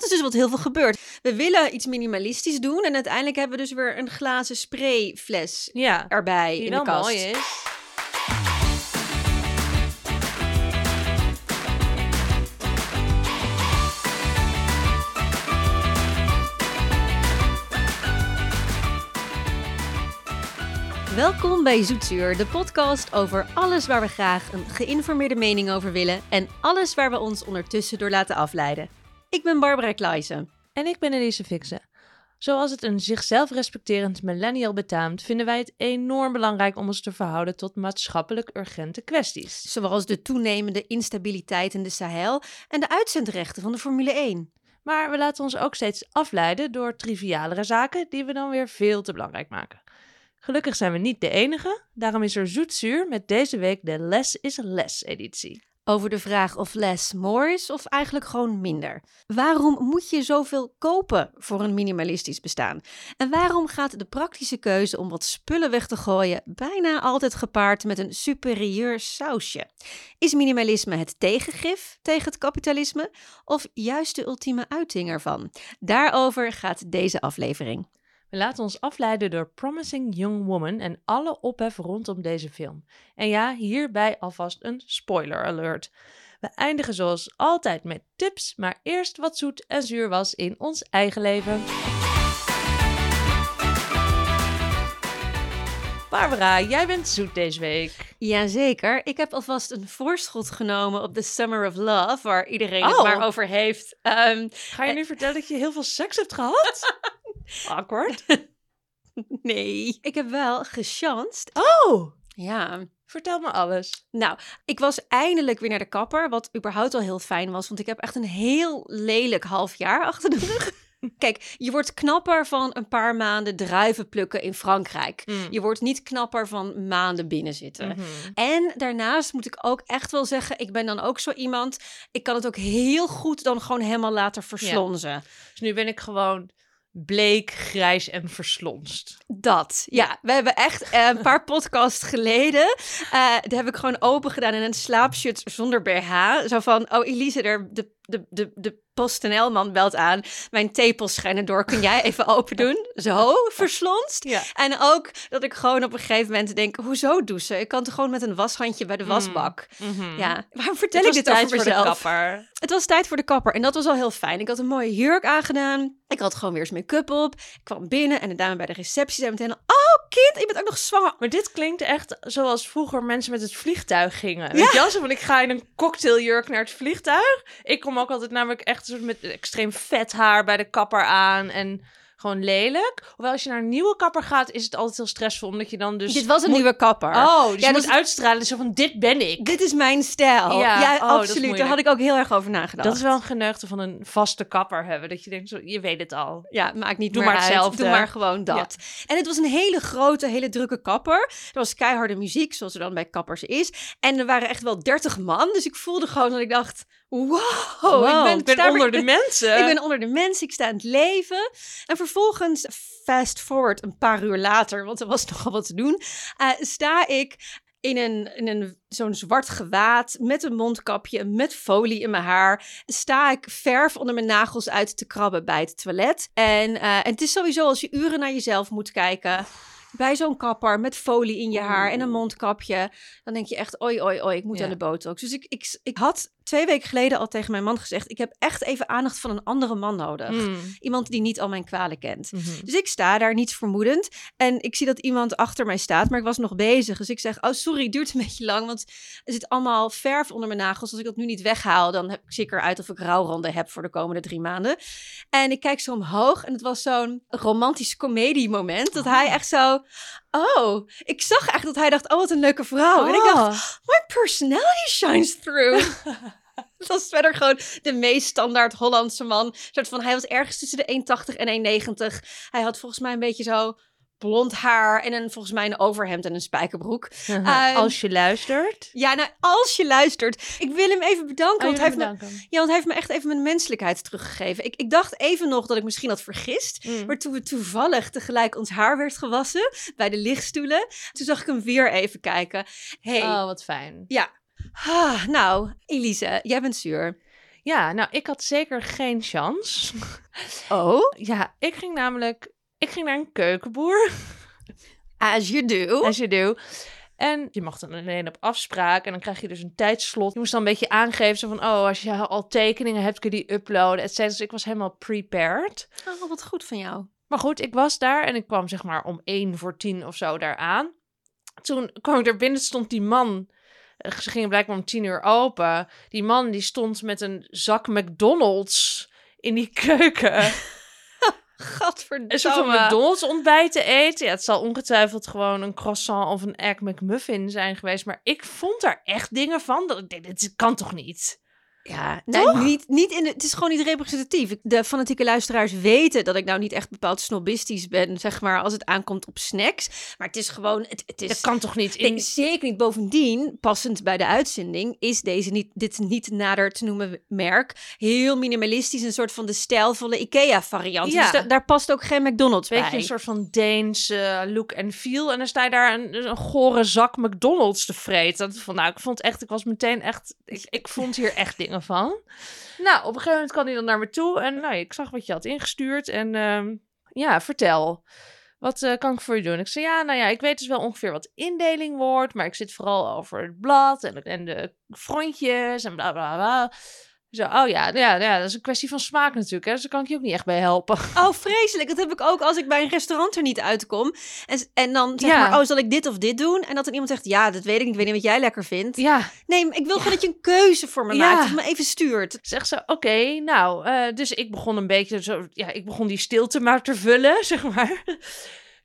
dat is dus wat heel veel gebeurt. We willen iets minimalistisch doen en uiteindelijk hebben we dus weer een glazen sprayfles Ja, erbij die in de kast. mooi is. Welkom bij Zoetzuur, de podcast over alles waar we graag een geïnformeerde mening over willen en alles waar we ons ondertussen door laten afleiden. Ik ben Barbara Kleijsen. En ik ben Elise Fixen. Zoals het een zichzelf respecterend millennial betaamt, vinden wij het enorm belangrijk om ons te verhouden tot maatschappelijk urgente kwesties. Zoals de toenemende instabiliteit in de Sahel en de uitzendrechten van de Formule 1. Maar we laten ons ook steeds afleiden door trivialere zaken die we dan weer veel te belangrijk maken. Gelukkig zijn we niet de enige, daarom is er zoetzuur met deze week de Less is Less editie. Over de vraag of less more is of eigenlijk gewoon minder. Waarom moet je zoveel kopen voor een minimalistisch bestaan? En waarom gaat de praktische keuze om wat spullen weg te gooien bijna altijd gepaard met een superieur sausje? Is minimalisme het tegengif tegen het kapitalisme of juist de ultieme uiting ervan? Daarover gaat deze aflevering. We laten ons afleiden door Promising Young Woman en alle ophef rondom deze film. En ja, hierbij alvast een spoiler alert. We eindigen zoals altijd met tips, maar eerst wat zoet en zuur was in ons eigen leven. Barbara, jij bent zoet deze week. Jazeker, ik heb alvast een voorschot genomen op de Summer of Love, waar iedereen het Oh. maar over heeft. Ehm, Ga je nu vertellen dat je heel veel seks hebt gehad? Awkward. nee, ik heb wel gechanst. Oh, Ja, vertel me alles. nou, ik was eindelijk weer naar de kapper, wat überhaupt al heel fijn was, want ik heb echt een heel lelijk half jaar achter de rug. Kijk, je wordt knapper van een paar maanden druiven plukken in Frankrijk. Mm. Je wordt niet knapper van maanden binnenzitten. Mhm. En daarnaast moet ik ook echt wel zeggen, ik ben dan ook zo iemand, ik kan het ook heel goed dan gewoon helemaal laten verslonzen. Dus nu ben ik gewoon bleek, grijs en verslonst. Dat, ja. We hebben echt eh, een paar podcasts geleden, eh daar heb ik gewoon open gedaan in een slaapshirt zonder BH. Zo van, oh Elise, er, de, de, de, de PostNL-man belt aan. Mijn tepels schijnen door, kun jij even open doen? Zo, verslonst. Ja. En ook dat ik gewoon op een gegeven moment denk, hoezo douchen? Ik kan toch gewoon met een washandje bij de wasbak? Mhm. Ja, waarom vertel ik dit tijd over voor de mezelf? kapper. Het was tijd voor de kapper en dat was al heel fijn. Ik had een mooie jurk aangedaan. Ik had gewoon weer eens make-up op. Ik kwam binnen en de dame bij de receptie zei meteen... Oh, kind, je bent ook nog zwanger. Maar dit klinkt echt zoals vroeger mensen met het vliegtuig gingen. Ja. Weet je wel? Zo van, ik ga in een cocktailjurk naar het vliegtuig. Ik kom ook altijd namelijk echt soort met extreem vet haar bij de kapper aan. En gewoon lelijk. Hoewel als je naar een nieuwe kapper gaat, is het altijd heel stressvol. Omdat je dan dus... Dit was een moet- nieuwe kapper. Oh, dus Ja, je dat moet is- uitstralen zo van, dit ben ik. Dit is mijn stijl. Ja, Ja, oh, absoluut. Daar had ik ook heel erg over nagedacht. Dat is wel een geneugde van een vaste kapper hebben. Dat je denkt, zo, je weet het al. Ja, maakt niet Doe maar hetzelfde. Doe maar gewoon dat. En het was een hele grote, hele drukke kapper. Er was keiharde muziek, zoals er dan bij kappers is. En er waren echt wel dertig man. Dus ik voelde gewoon dat ik dacht... Wow, Wow, ik ben, sta onder de mensen. Ik ben onder de mensen, ik sta in het leven. En vervolgens, fast forward een paar uur later, want er was nogal wat te doen, eh, sta ik in een, in een zo'n zwart gewaad met een mondkapje, met folie in mijn haar. Sta ik verf onder mijn nagels uit te krabben bij het toilet. En, eh, en het is sowieso als je uren naar jezelf moet kijken. Bij zo'n kapper met folie in je haar en een mondkapje. Dan denk je echt, oi, oi, oi, ik moet Ja. aan de botox. Dus ik, ik, ik had twee weken geleden al tegen mijn man gezegd... ik heb echt even aandacht van een andere man nodig. Mm. Iemand die niet al mijn kwalen kent. Mhm. Dus ik sta daar niets vermoedend. En ik zie dat iemand achter mij staat, maar ik was nog bezig. Dus ik zeg, oh sorry, het duurt een beetje lang. Want er zit allemaal verf onder mijn nagels. Als ik dat nu niet weghaal, dan heb ik zeker uit of ik rouwranden heb voor de komende drie maanden. En ik kijk zo omhoog en het was zo'n romantisch comedie moment. Dat hij echt zo, oh, ik zag echt dat hij dacht, oh wat een leuke vrouw. En ik dacht, my personality shines through. Het was verder gewoon de meest standaard Hollandse man. Een soort van, hij was ergens tussen de 1,80 en 1,90. Hij had volgens mij een beetje zo blond haar en een, volgens mij een overhemd en een spijkerbroek. Ehm, Als je luistert. Ja, nou, als je luistert. Ik wil hem even bedanken, want, Oh, hij je heeft me, ja, want hij heeft me echt even mijn menselijkheid teruggegeven. Ik, ik dacht even nog dat ik misschien had vergist. Mm. Maar toen we toevallig tegelijk ons haar werd gewassen bij de lichtstoelen, toen zag ik hem weer even kijken. Hey, Oh, wat fijn. Ah, nou, Elise, jij bent zuur. Ja, nou, ik had zeker geen kans. Oh, ja, ik ging namelijk... Ik ging naar een keukenboer. as you do. As you do. En je mag dan alleen op afspraak. En dan krijg je dus een tijdslot. Je moest dan een beetje aangeven. Zo van, oh, als je al tekeningen hebt, kun je die uploaden. Et. Dus ik was helemaal prepared. Oh, wat goed van jou. Maar goed, ik was daar. En ik kwam zeg maar om één voor tien of zo daar aan. Toen kwam ik er binnen, stond die man... eh, Ze gingen blijkbaar om tien uur open. Die man die stond met een zak McDonald's in die keuken. Gadverdamme. Een soort van McDonald's ontbijt te eten. Ja, het zal ongetwijfeld gewoon een croissant of een egg McMuffin zijn geweest. Maar ik vond daar echt dingen van. Dat dit kan toch niet? Ja, nee, niet, niet in de, het is gewoon niet representatief. De fanatieke luisteraars weten dat ik nou niet echt bepaald snobistisch ben, zeg maar, als het aankomt op snacks. Maar het is gewoon, het, het is... Dat kan toch niet? In... Nee, zeker niet. Bovendien, passend bij de uitzending, is deze niet, dit niet nader te noemen merk heel minimalistisch, een soort van de stijlvolle IKEA-variant. Ja. Dus da- daar past ook geen McDonald's Weet je, bij. een soort van Deens eh, look en feel. En dan sta je daar een, een gore zak McDonald's te vreten. Dat, van, nou, ik vond echt, ik was meteen echt, ik, ik vond hier echt dingen van. Nou, op een gegeven moment kwam hij dan naar me toe. En nou, ik zag wat je had ingestuurd. En ehm, ja, vertel. Wat eh, kan ik voor je doen? Ik zei, ja, nou ja, ik weet dus wel ongeveer wat indeling wordt. Maar ik zit vooral over het blad en, en de frontjes en bla bla bla. Zo, oh ja, ja, ja, dat is een kwestie van smaak natuurlijk. Hè? Dus daar kan ik je ook niet echt bij helpen. Oh, vreselijk. Dat heb ik ook als ik bij een restaurant er niet uitkom. En, en dan zeg Ja. maar, oh, zal ik dit of dit doen? En dat dan iemand zegt, ja, dat weet ik niet. Ik weet niet wat jij lekker vindt. Ja, Nee, ik wil gewoon dat je een keuze voor me Ja. maakt. Me even stuurt. Zeg zo, oké, nou, eh, dus ik begon een beetje zo, ja, ik begon die stilte maar te vullen, zeg maar.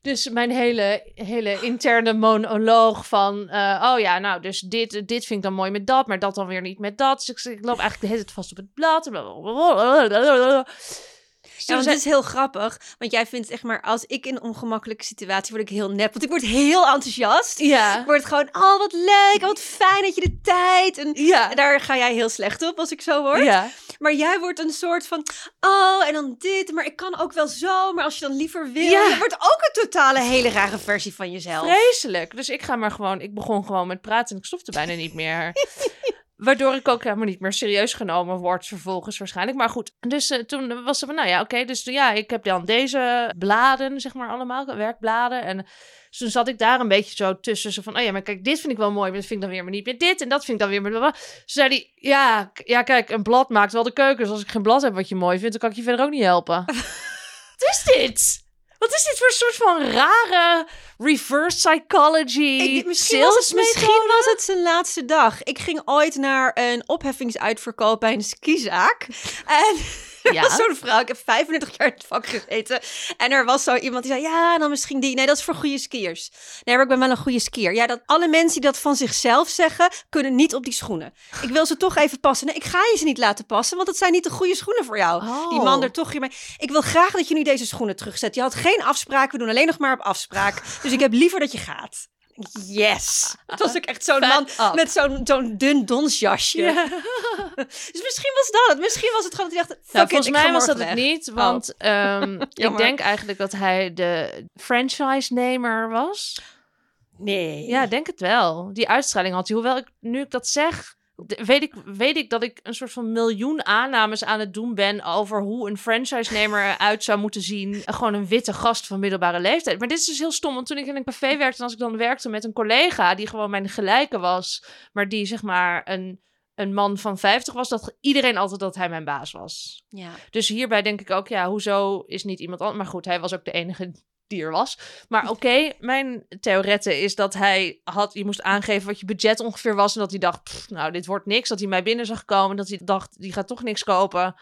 Dus mijn hele, hele interne monoloog van, eh, oh ja, nou, dus dit, dit vind ik dan mooi met dat, maar dat dan weer niet met dat. Dus ik, ik loop eigenlijk de hele tijd vast op het blad. Ja, want het is heel grappig. Want jij vindt, zeg maar, als ik in een ongemakkelijke situatie word ik heel nep. Want ik word heel enthousiast. ja, Ik word gewoon, oh, wat leuk. Wat fijn dat je de tijd. En ja, daar ga jij heel slecht op als ik zo word. ja. Maar jij wordt een soort van, oh, en dan dit. Maar ik kan ook wel zo. Maar als je dan liever wil. Ja. Je wordt ook een totale hele rare versie van jezelf. Vreselijk. Dus ik ga maar gewoon, ik begon gewoon met praten en ik stopte bijna niet meer. Waardoor ik ook helemaal niet meer serieus genomen word vervolgens waarschijnlijk. Maar goed, dus eh, toen was ze van, nou ja, oké. dus ja, ik heb dan deze bladen, zeg maar allemaal, werkbladen. En dus toen zat ik daar een beetje zo tussen. Zo van, oh ja, maar kijk, dit vind ik wel mooi, maar dat vind ik dan weer maar niet met dit. En dat vind ik dan weer met... blablabla. Toen zei hij, ja, ja, kijk, een blad maakt wel de keuken. Dus als ik geen blad heb wat je mooi vindt, dan kan ik je verder ook niet helpen. Wat is dit? Wat is dit voor een soort van rare reverse psychology Ik, misschien, was het, misschien was het zijn laatste dag. Ik ging ooit naar een opheffingsuitverkoop bij een skizaak. En Ja. zo'n vrouw, ik heb 35 jaar in het vak gezeten. En er was zo iemand die zei, ja, dan misschien die. Nee, dat is voor goede skiers. Nee, maar ik ben wel een goede skier. Ja, dat alle mensen die dat van zichzelf zeggen, kunnen niet op die schoenen. Ik wil ze toch even passen. Nee, ik ga je ze niet laten passen, want het zijn niet de goede schoenen voor jou. Die man Oh. er toch hiermee. Ik wil graag dat je nu deze schoenen terugzet. Je had geen afspraak, we doen alleen nog maar op afspraak. Dus ik heb liever dat je gaat. Yes. Het was ook echt zo'n man up. met zo'n zo'n dun donsjasje. Ja. Dus misschien was dat het. Misschien was het gewoon dat hij dacht, fuck Nou, it, volgens ik mij was dat het niet, want ehm, ik denk eigenlijk dat hij de franchise-nemer was. Nee. Ja, ik denk het wel. Die uitstraling had hij. Hoewel ik, nu ik dat zeg, weet ik, weet ik dat ik een soort van miljoen aannames aan het doen ben over hoe een franchise-nemer eruit zou moeten zien. Gewoon een witte gast van middelbare leeftijd. Maar dit is dus heel stom, want toen ik in een café werkte en als ik dan werkte met een collega die gewoon mijn gelijke was, maar die zeg maar een, een man van 50 was, dat iedereen altijd dat hij mijn baas was. Ja. Dus hierbij denk ik ook, ja, hoezo is niet iemand anders? Maar goed, hij was ook de enige was. Maar oké, mijn theorette is dat hij had, je moest aangeven wat je budget ongeveer was. En dat hij dacht, "Pff, nou, dit wordt niks. Dat hij mij binnen zag komen. Dat hij dacht, die gaat toch niks kopen.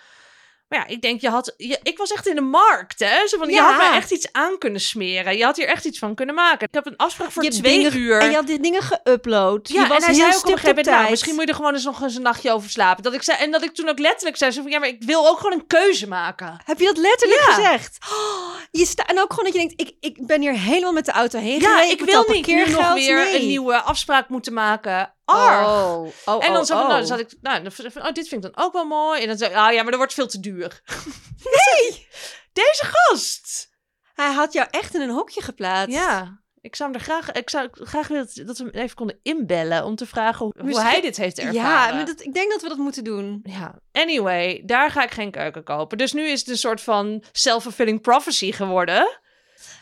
Maar ja, ik denk, je had, je, ik was echt in de markt, hè? Zo van, Je had mij echt iets aan kunnen smeren. Je had hier echt iets van kunnen maken. Ik heb een afspraak voor Je twee dingen- uur. En je had dit dingen geüpload. Ja, je was en hij heel zei ook op een gegeven moment, nou, misschien moet je er gewoon eens nog eens een nachtje over slapen. Dat ik zei, en dat ik toen ook letterlijk zei, zo van, ja, maar ik wil ook gewoon een keuze maken. Heb je dat letterlijk Ja. gezegd? Oh, je sta en ook gewoon dat je denkt, ik, ik ben hier helemaal met de auto heen Ja, gereden. ik wil niet nog weer Nee. een nieuwe afspraak moeten maken. Arg. Oh, oh, en dan, oh, zo van, nou, dan oh. zat ik, nou, dan van, oh, dit vind ik dan ook wel mooi. En dan zei ik, ah ja, maar dat wordt veel te duur. Nee! Deze gast. Hij had jou echt in een hokje geplaatst. Ja. Ik zou hem er graag, ik zou graag willen dat- we hem even konden inbellen om te vragen hoe, hoe Misschien- hij dit heeft ervaren. Ja, maar dat, ik denk dat we dat moeten doen. Ja, anyway, daar ga ik geen keuken kopen. Dus nu is het een soort van self-fulfilling prophecy geworden.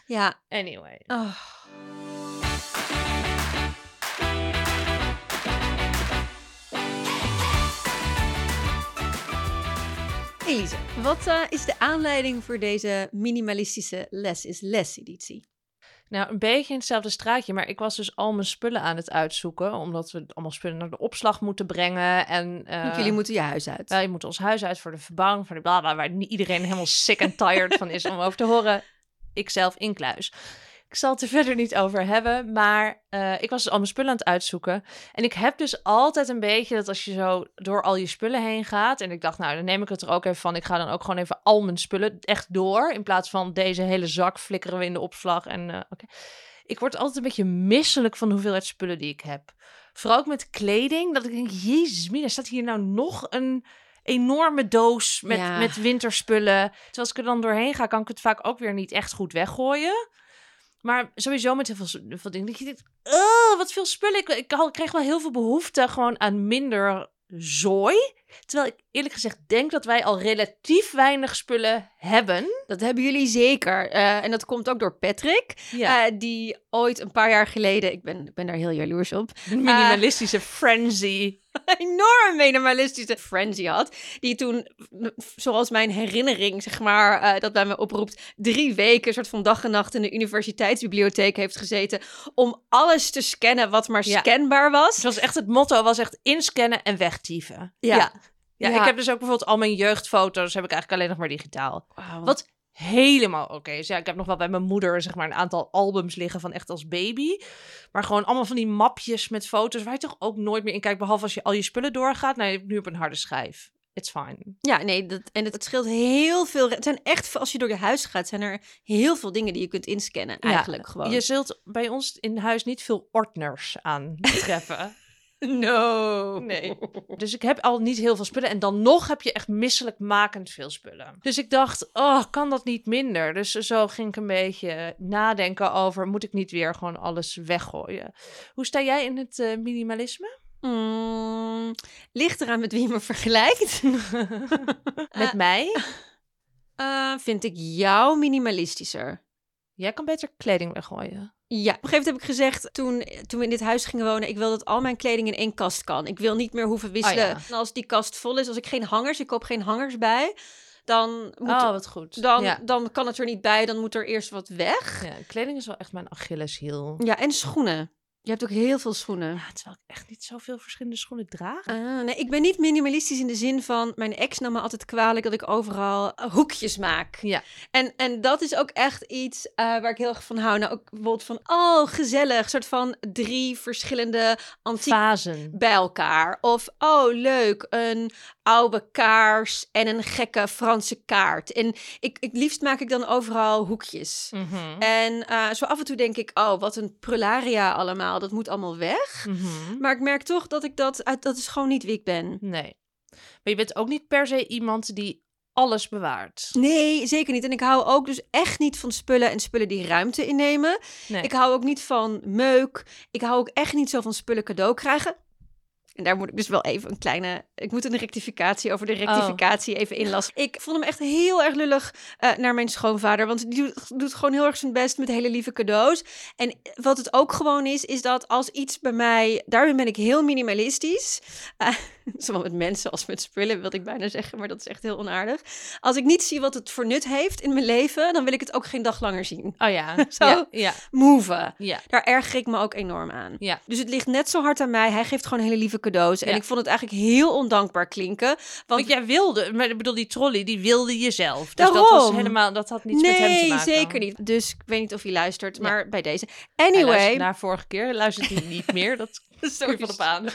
Ja. Anyway. Oh. Elise, wat eh, is de aanleiding voor deze minimalistische Les is Les editie? Nou, een beetje in hetzelfde straatje, maar ik was dus al mijn spullen aan het uitzoeken, omdat we allemaal spullen naar de opslag moeten brengen. En eh, jullie moeten je huis uit. wel, je moet ons huis uit voor de verbouwing, voor de bla bla, waar niet iedereen helemaal sick en tired van is om over te horen. Ikzelf inkluis. Ik zal het er verder niet over hebben, maar eh, ik was dus al mijn spullen aan het uitzoeken. En ik heb dus altijd een beetje dat als je zo door al je spullen heen gaat. En ik dacht, nou, dan neem ik het er ook even van. Ik ga dan ook gewoon even al mijn spullen echt door. In plaats van deze hele zak flikkeren we in de opslag. En eh, oké. Ik word altijd een beetje misselijk van de hoeveelheid spullen die ik heb. Vooral ook met kleding. Dat ik denk, jezus, mina, staat hier nou nog een enorme doos met, Ja. met winterspullen. Terwijl als ik er dan doorheen ga, kan ik het vaak ook weer niet echt goed weggooien. Maar sowieso met heel veel, veel dingen. Dat je denkt, oh, wat veel spullen. Ik, ik, kreeg wel heel veel behoefte gewoon aan minder zooi. Terwijl ik eerlijk gezegd denk dat wij al relatief weinig spullen hebben. Dat hebben jullie zeker. Eh, en dat komt ook door Patrick, Ja, eh, die ooit een paar jaar geleden, ik ben, ik ben daar heel jaloers op, een minimalistische frenzy. enorm minimalistische frenzy had. Die toen, zoals mijn herinnering, zeg maar, dat bij me oproept, drie weken, een soort van dag en nacht in de universiteitsbibliotheek heeft gezeten. Om alles te scannen wat maar Ja. scanbaar was. Het was echt het motto, was echt inscannen en wegtieven. Ja. ja. Ja, Ja. ik heb dus ook bijvoorbeeld al mijn jeugdfoto's heb ik eigenlijk alleen nog maar digitaal. Wat helemaal oké is. Ja, ik heb nog wel bij mijn moeder zeg maar een aantal albums liggen van echt als baby. Maar gewoon allemaal van die mapjes met foto's waar je toch ook nooit meer in kijkt. Behalve als je al je spullen doorgaat. Nou, je hebt nu op een harde schijf. It's fine. Ja, nee, dat, en het, het scheelt heel veel. Het zijn echt, als je door je huis gaat, zijn er heel veel dingen die je kunt inscannen. Eigenlijk Ja, gewoon. Je zult bij ons in huis niet veel ordners aantreffen. No. Nee. Dus ik heb al niet heel veel spullen. En dan nog heb je echt misselijkmakend veel spullen. Dus ik dacht, oh, kan dat niet minder? Dus zo ging ik een beetje nadenken over... moet ik niet weer gewoon alles weggooien? Hoe sta jij in het eh, minimalisme? Mm, ligt eraan met wie je me vergelijkt. Met mij? Eh, vind ik jou minimalistischer. Jij kan beter kleding weggooien. Ja, op een gegeven moment heb ik gezegd, toen, toen we in dit huis gingen wonen, ik wil dat al mijn kleding in één kast kan. Ik wil niet meer hoeven wisselen. Oh ja. En als die kast vol is, als ik geen hangers, ik koop geen hangers bij, dan, moet, oh, wat goed. dan, ja. dan kan het er niet bij, dan moet er eerst wat weg. ja, kleding is wel echt mijn Achilleshiel. Ja, en schoenen. Je hebt ook heel veel schoenen. Ja, terwijl ik echt niet zoveel verschillende schoenen draag. Ah, nee, ik ben niet minimalistisch in de zin van... Mijn ex nam me altijd kwalijk dat ik overal eh, hoekjes maak. Ja. En, en dat is ook echt iets eh, waar ik heel erg van hou. Nou, ook bijvoorbeeld van, oh, gezellig. Soort van drie verschillende antieke Fasen. bij elkaar. Of, oh, leuk, een oude kaars en een gekke Franse kaart. En ik, ik, liefst maak ik dan overal hoekjes. Mhm. En eh, zo af en toe denk ik, oh, wat een prularia allemaal. Dat moet allemaal weg. Mhm. Maar ik merk toch dat ik dat, dat is gewoon niet wie ik ben. Nee. Maar je bent ook niet per se iemand die alles bewaart. Nee, zeker niet. En ik hou ook dus echt niet van spullen en spullen die ruimte innemen. Nee. Ik hou ook niet van meuk. Ik hou ook echt niet zo van spullen cadeau krijgen. En daar moet ik dus wel even een kleine... Ik moet een rectificatie over de rectificatie even inlassen. Ik vond hem echt heel erg lullig eh, naar mijn schoonvader. Want die doet, doet gewoon heel erg zijn best met hele lieve cadeaus. En wat het ook gewoon is, is dat als iets bij mij... Daarin ben ik heel minimalistisch. Eh, zowel met mensen als met spullen, wil ik bijna zeggen. Maar dat is echt heel onaardig. Als ik niet zie wat het voor nut heeft in mijn leven... dan wil ik het ook geen dag langer zien. Oh ja. Zo. Ja, ja, Move. ja. Daar erger ik me ook enorm aan. Ja. Dus het ligt net zo hard aan mij. Hij geeft gewoon hele lieve cadeaus. En Ja. ik vond het eigenlijk heel ondankbaar klinken. Want Want jij wilde, maar ik bedoel, die trolley, die wilde je zelf. Dus dat was Daarom. helemaal, dat had niets met hem te nee, maken. zeker niet. Dus ik weet niet of hij luistert, maar bij deze. Anyway. naar vorige keer, luistert hij niet meer. Dat Sorry, van op aan.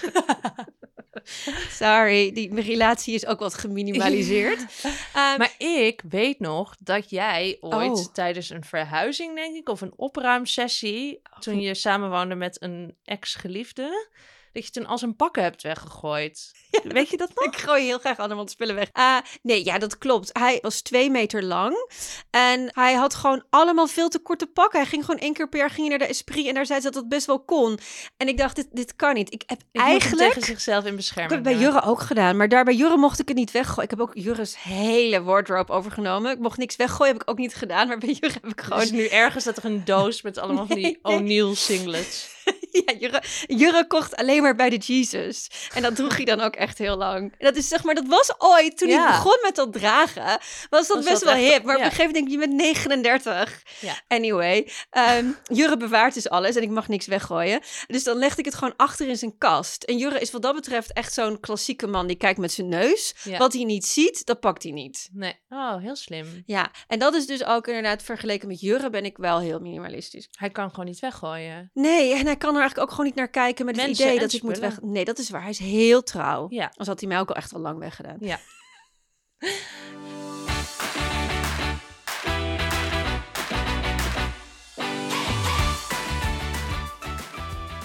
Sorry, die mijn relatie is ook wat geminimaliseerd. Ehm, Maar ik weet nog dat jij ooit Oh. tijdens een verhuizing, denk ik, of een opruimsessie, toen je samenwoonde met een ex-geliefde, dat je toen al zijn pakken hebt weggegooid. Weet je dat nog? Ik gooi heel graag andermans spullen weg. Uh, nee, ja, dat klopt. Hij was twee meter lang. En hij had gewoon allemaal veel te korte pakken. Hij ging gewoon één keer per jaar ging naar de Esprit. En daar zei ze dat dat best wel kon. En ik dacht, dit, dit kan niet. Ik heb Ik eigenlijk... tegen zichzelf in bescherming. Ik heb het bij. Jurre ook gedaan, maar daar bij Jurre mocht ik het niet weggooien. Ik heb ook Jurre's hele wardrobe overgenomen. Ik mocht niks weggooien, heb ik ook niet gedaan. Maar bij Jurre heb ik gewoon... is nu ergens dat er een doos met allemaal van die. O'Neill singlets. Ja, Jurre, Jurre kocht alleen maar bij de Jesus. En dat droeg hij dan ook echt heel lang. En dat is zeg maar, dat was ooit, toen Ja. ik begon met dat dragen, was dat Was best dat wel echt- hip. Maar op een gegeven moment denk je, je bent 39. Ja. Anyway, ehm, Jurre bewaart dus alles en ik mag niks weggooien. Dus dan legde ik het gewoon achter in zijn kast. En Jurre is wat dat betreft echt zo'n klassieke man die kijkt met zijn neus. Wat hij niet ziet, dat pakt hij niet. Nee. Oh, heel slim. Ja, en dat is dus ook inderdaad vergeleken met Jurre ben ik wel heel minimalistisch. Hij kan gewoon niet weggooien. Nee, en hij kan er eigenlijk ook gewoon niet naar kijken met het Mensen idee dat ik moet weg. Nee, dat is waar. Hij is heel trouw. Ja. Anders had hij mij ook al echt wel lang weggedaan. Ja.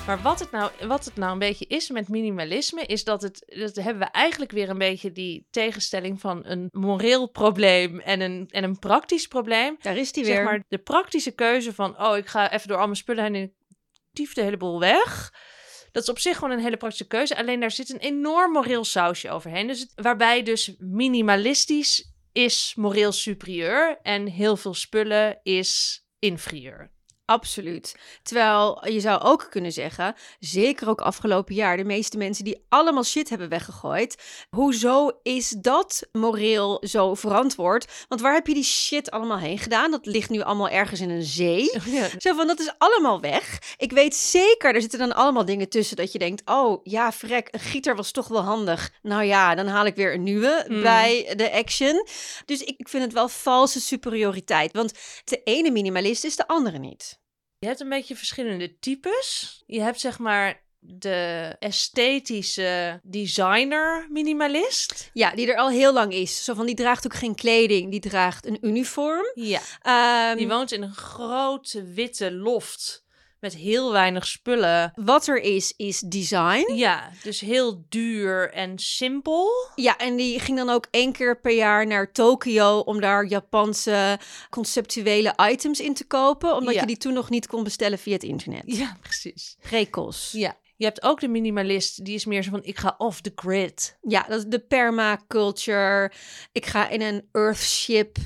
Maar wat het, nou, wat het nou een beetje is met minimalisme, is dat het, dat hebben we eigenlijk weer een beetje die tegenstelling van een moreel probleem en een, en een praktisch probleem. Daar is Zeg weer. maar de praktische keuze van, oh, ik ga even door al mijn spullen heen en de hele boel weg. Dat is op zich gewoon een hele praktische keuze. Alleen daar zit een enorm moreel sausje overheen. Dus waarbij dus minimalistisch is moreel superieur en heel veel spullen is inferieur. Absoluut. Terwijl je zou ook kunnen zeggen, zeker ook afgelopen jaar, de meeste mensen die allemaal shit hebben weggegooid. Hoezo is dat moreel zo verantwoord? Want waar heb je die shit allemaal heen gedaan? Dat ligt nu allemaal ergens in een zee. Zo van, dat is allemaal weg. Ik weet zeker, er zitten dan allemaal dingen tussen dat je denkt, oh ja, vrek, een gieter was toch wel handig. Nou ja, dan haal ik weer een nieuwe Hmm. bij de action. Dus ik, ik vind het wel valse superioriteit. Want de ene minimalist is de andere niet. Je hebt een beetje verschillende types. Je hebt zeg maar de esthetische designer minimalist. Ja, die er al heel lang is. Zo van, die draagt ook geen kleding, die draagt een uniform. Ja. Ehm, Die woont in een grote witte loft met heel weinig spullen. wat er is, is design. Ja, dus heel duur en simpel. Ja, en die ging dan ook één keer per jaar naar Tokio om daar Japanse conceptuele items in te kopen. Omdat Ja. je die toen nog niet kon bestellen via het internet. Ja, precies. Rekels. Ja. Je hebt ook de minimalist, die is meer zo van, ik ga off the grid. Ja, dat is de permaculture. Ik ga in een earthship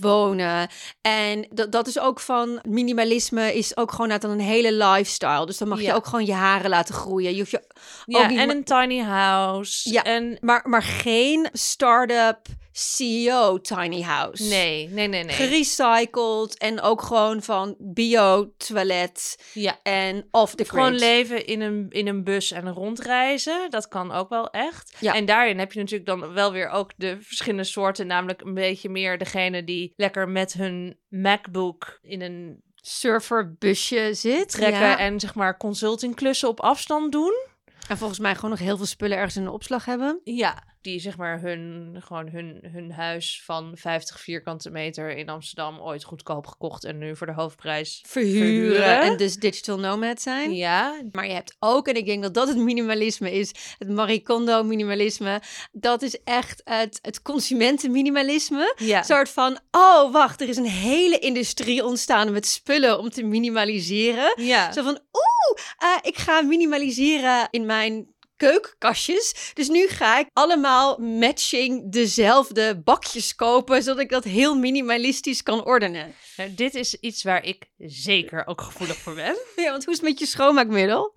wonen. En dat, dat is ook van minimalisme is ook gewoon uit een hele lifestyle. Dus dan mag je ook gewoon je haren laten groeien. Je hoeft je Ja, ook niet en een tiny house. Ja. En maar, maar geen start-up CEO tiny house. nee, nee, nee, nee. Gerecycled en ook gewoon van bio-toilet Ja. en off the Gewoon grid. leven in een, in een bus en rondreizen. Dat kan ook wel echt. Ja. En daarin heb je natuurlijk dan wel weer ook de verschillende soorten. Namelijk een beetje meer degene die lekker met hun MacBook in een Surferbusje zit. trekken ja. en zeg maar consultingklussen op afstand doen. En volgens mij gewoon nog heel veel spullen ergens in de opslag hebben. Ja, die zeg maar hun, gewoon hun, hun huis van 50 vierkante meter in Amsterdam ooit goedkoop gekocht en nu voor de hoofdprijs Verhuren, Verhuren. en dus digital nomad zijn. Ja, Maar je hebt ook, en ik denk dat dat het minimalisme is, het Marie Kondo minimalisme. Dat is echt het, het consumentenminimalisme. ja. Een soort van, oh wacht, er is een hele industrie ontstaan met spullen om te minimaliseren. ja. Zo van, oeh, eh, ik ga minimaliseren in mijn keukenkastjes. Dus nu ga ik allemaal matching dezelfde bakjes kopen, zodat ik dat heel minimalistisch kan ordenen. Nou, dit is iets waar ik zeker ook gevoelig voor ben. Ja, want hoe is het met je schoonmaakmiddel?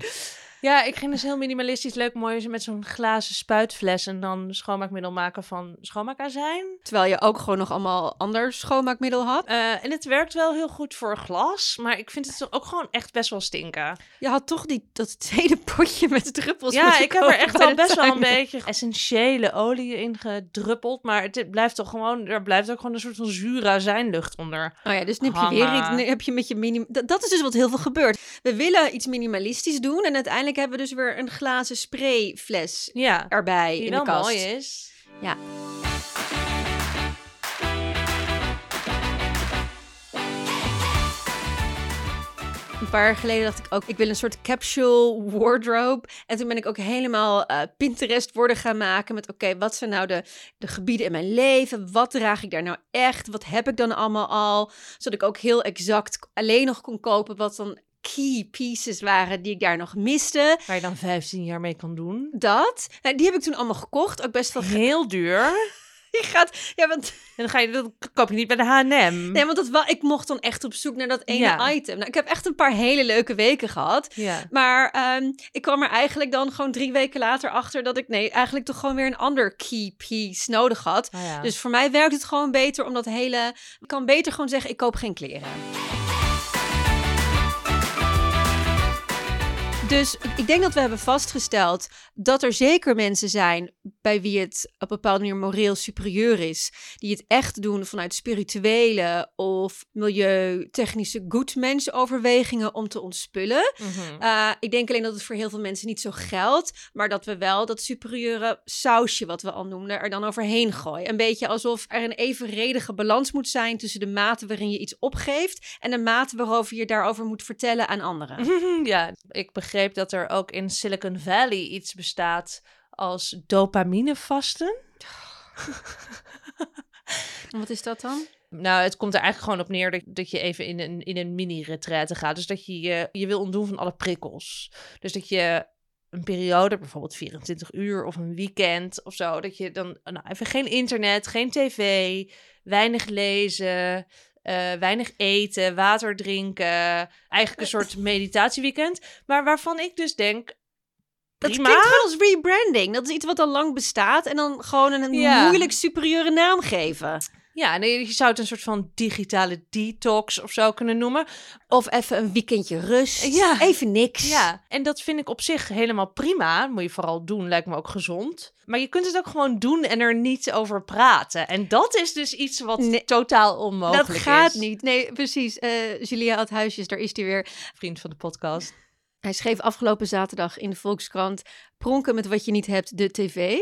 Ja, ik ging dus heel minimalistisch leuk mooi met zo'n glazen spuitfles en dan schoonmaakmiddel maken van schoonmaakazijn. Terwijl je ook gewoon nog allemaal ander schoonmaakmiddel had. Eh, en het werkt wel heel goed voor glas, maar ik vind het toch ook gewoon echt best wel stinken. Je had toch die, dat tweede potje met druppels. Ja, ik heb er echt al best wel een beetje essentiële olie in gedruppeld, maar het blijft toch gewoon, er blijft ook gewoon een soort van zure azijnlucht onder. Oh ja, dus nu heb je weer iets. Nu heb je met je minim. Dat, dat is dus wat heel veel gebeurt. We willen iets minimalistisch doen en uiteindelijk hebben we dus weer een glazen sprayfles Ja, erbij die in wel de kast. mooi is. Ja. paar jaar geleden dacht ik ook, ik wil een soort capsule wardrobe. En toen ben ik ook helemaal uh, Pinterest worden gaan maken met, oké, wat zijn nou de, de gebieden in mijn leven? Wat draag ik daar nou echt? Wat heb ik dan allemaal al? Zodat ik ook heel exact alleen nog kon kopen wat dan key pieces waren die ik daar nog miste. Waar je dan 15 jaar mee kan doen. Dat. Nou, die heb ik toen allemaal gekocht. Ook best wel heel duur. Je gaat, ja, want... En dan ga je, dat koop je niet bij de H&M. Nee, want dat wel, ik mocht dan echt op zoek naar dat ene item. Nou, ik heb echt een paar hele leuke weken gehad. Ja. Maar um, ik kwam er eigenlijk dan gewoon drie weken later achter dat ik, nee, eigenlijk toch gewoon weer een ander key piece nodig had. Oh ja. Dus voor mij werkt het gewoon beter om dat hele, ik kan beter gewoon zeggen, ik koop geen kleren. Dus ik denk dat we hebben vastgesteld dat er zeker mensen zijn bij wie het op een bepaalde manier moreel superieur is. Die het echt doen vanuit spirituele of milieutechnische good overwegingen om te ontspullen. Mhm. Uh, ik denk alleen dat het voor heel veel mensen niet zo geldt. Maar dat we wel dat superieure sausje, wat we al noemden, er dan overheen gooien. Een beetje alsof er een evenredige balans moet zijn tussen de mate waarin je iets opgeeft en de mate waarover je daarover moet vertellen aan anderen. ja, ik begreep dat er ook in Silicon Valley iets bestaat als dopaminevasten. Wat is dat dan? Nou, het komt er eigenlijk gewoon op neer dat, dat je even in een, in een mini-retraite gaat. Dus dat je, je je wil ontdoen van alle prikkels. Dus dat je een periode, bijvoorbeeld 24 uur of een weekend of zo, dat je dan nou, even geen internet, geen tv, weinig lezen, uh, weinig eten, water drinken. Eigenlijk een soort meditatieweekend. Maar waarvan ik dus denk. Dat prima. klinkt gewoon als rebranding. Dat is iets wat al lang bestaat. En dan gewoon een Ja. moeilijk superieure naam geven. Ja, nee, je zou het een soort van digitale detox of zo kunnen noemen. Of even een weekendje rust. Ja. Even niks. Ja, en dat vind ik op zich helemaal prima. Moet je vooral doen, lijkt me ook gezond. Maar je kunt het ook gewoon doen en er niet over praten. En dat is dus iets wat Nee, totaal onmogelijk Dat is. gaat niet. Nee, precies. Eh Julia Adhuisjes, daar is hij weer. Vriend van de podcast. Hij schreef afgelopen zaterdag in de Volkskrant... Pronken met wat je niet hebt, de tv.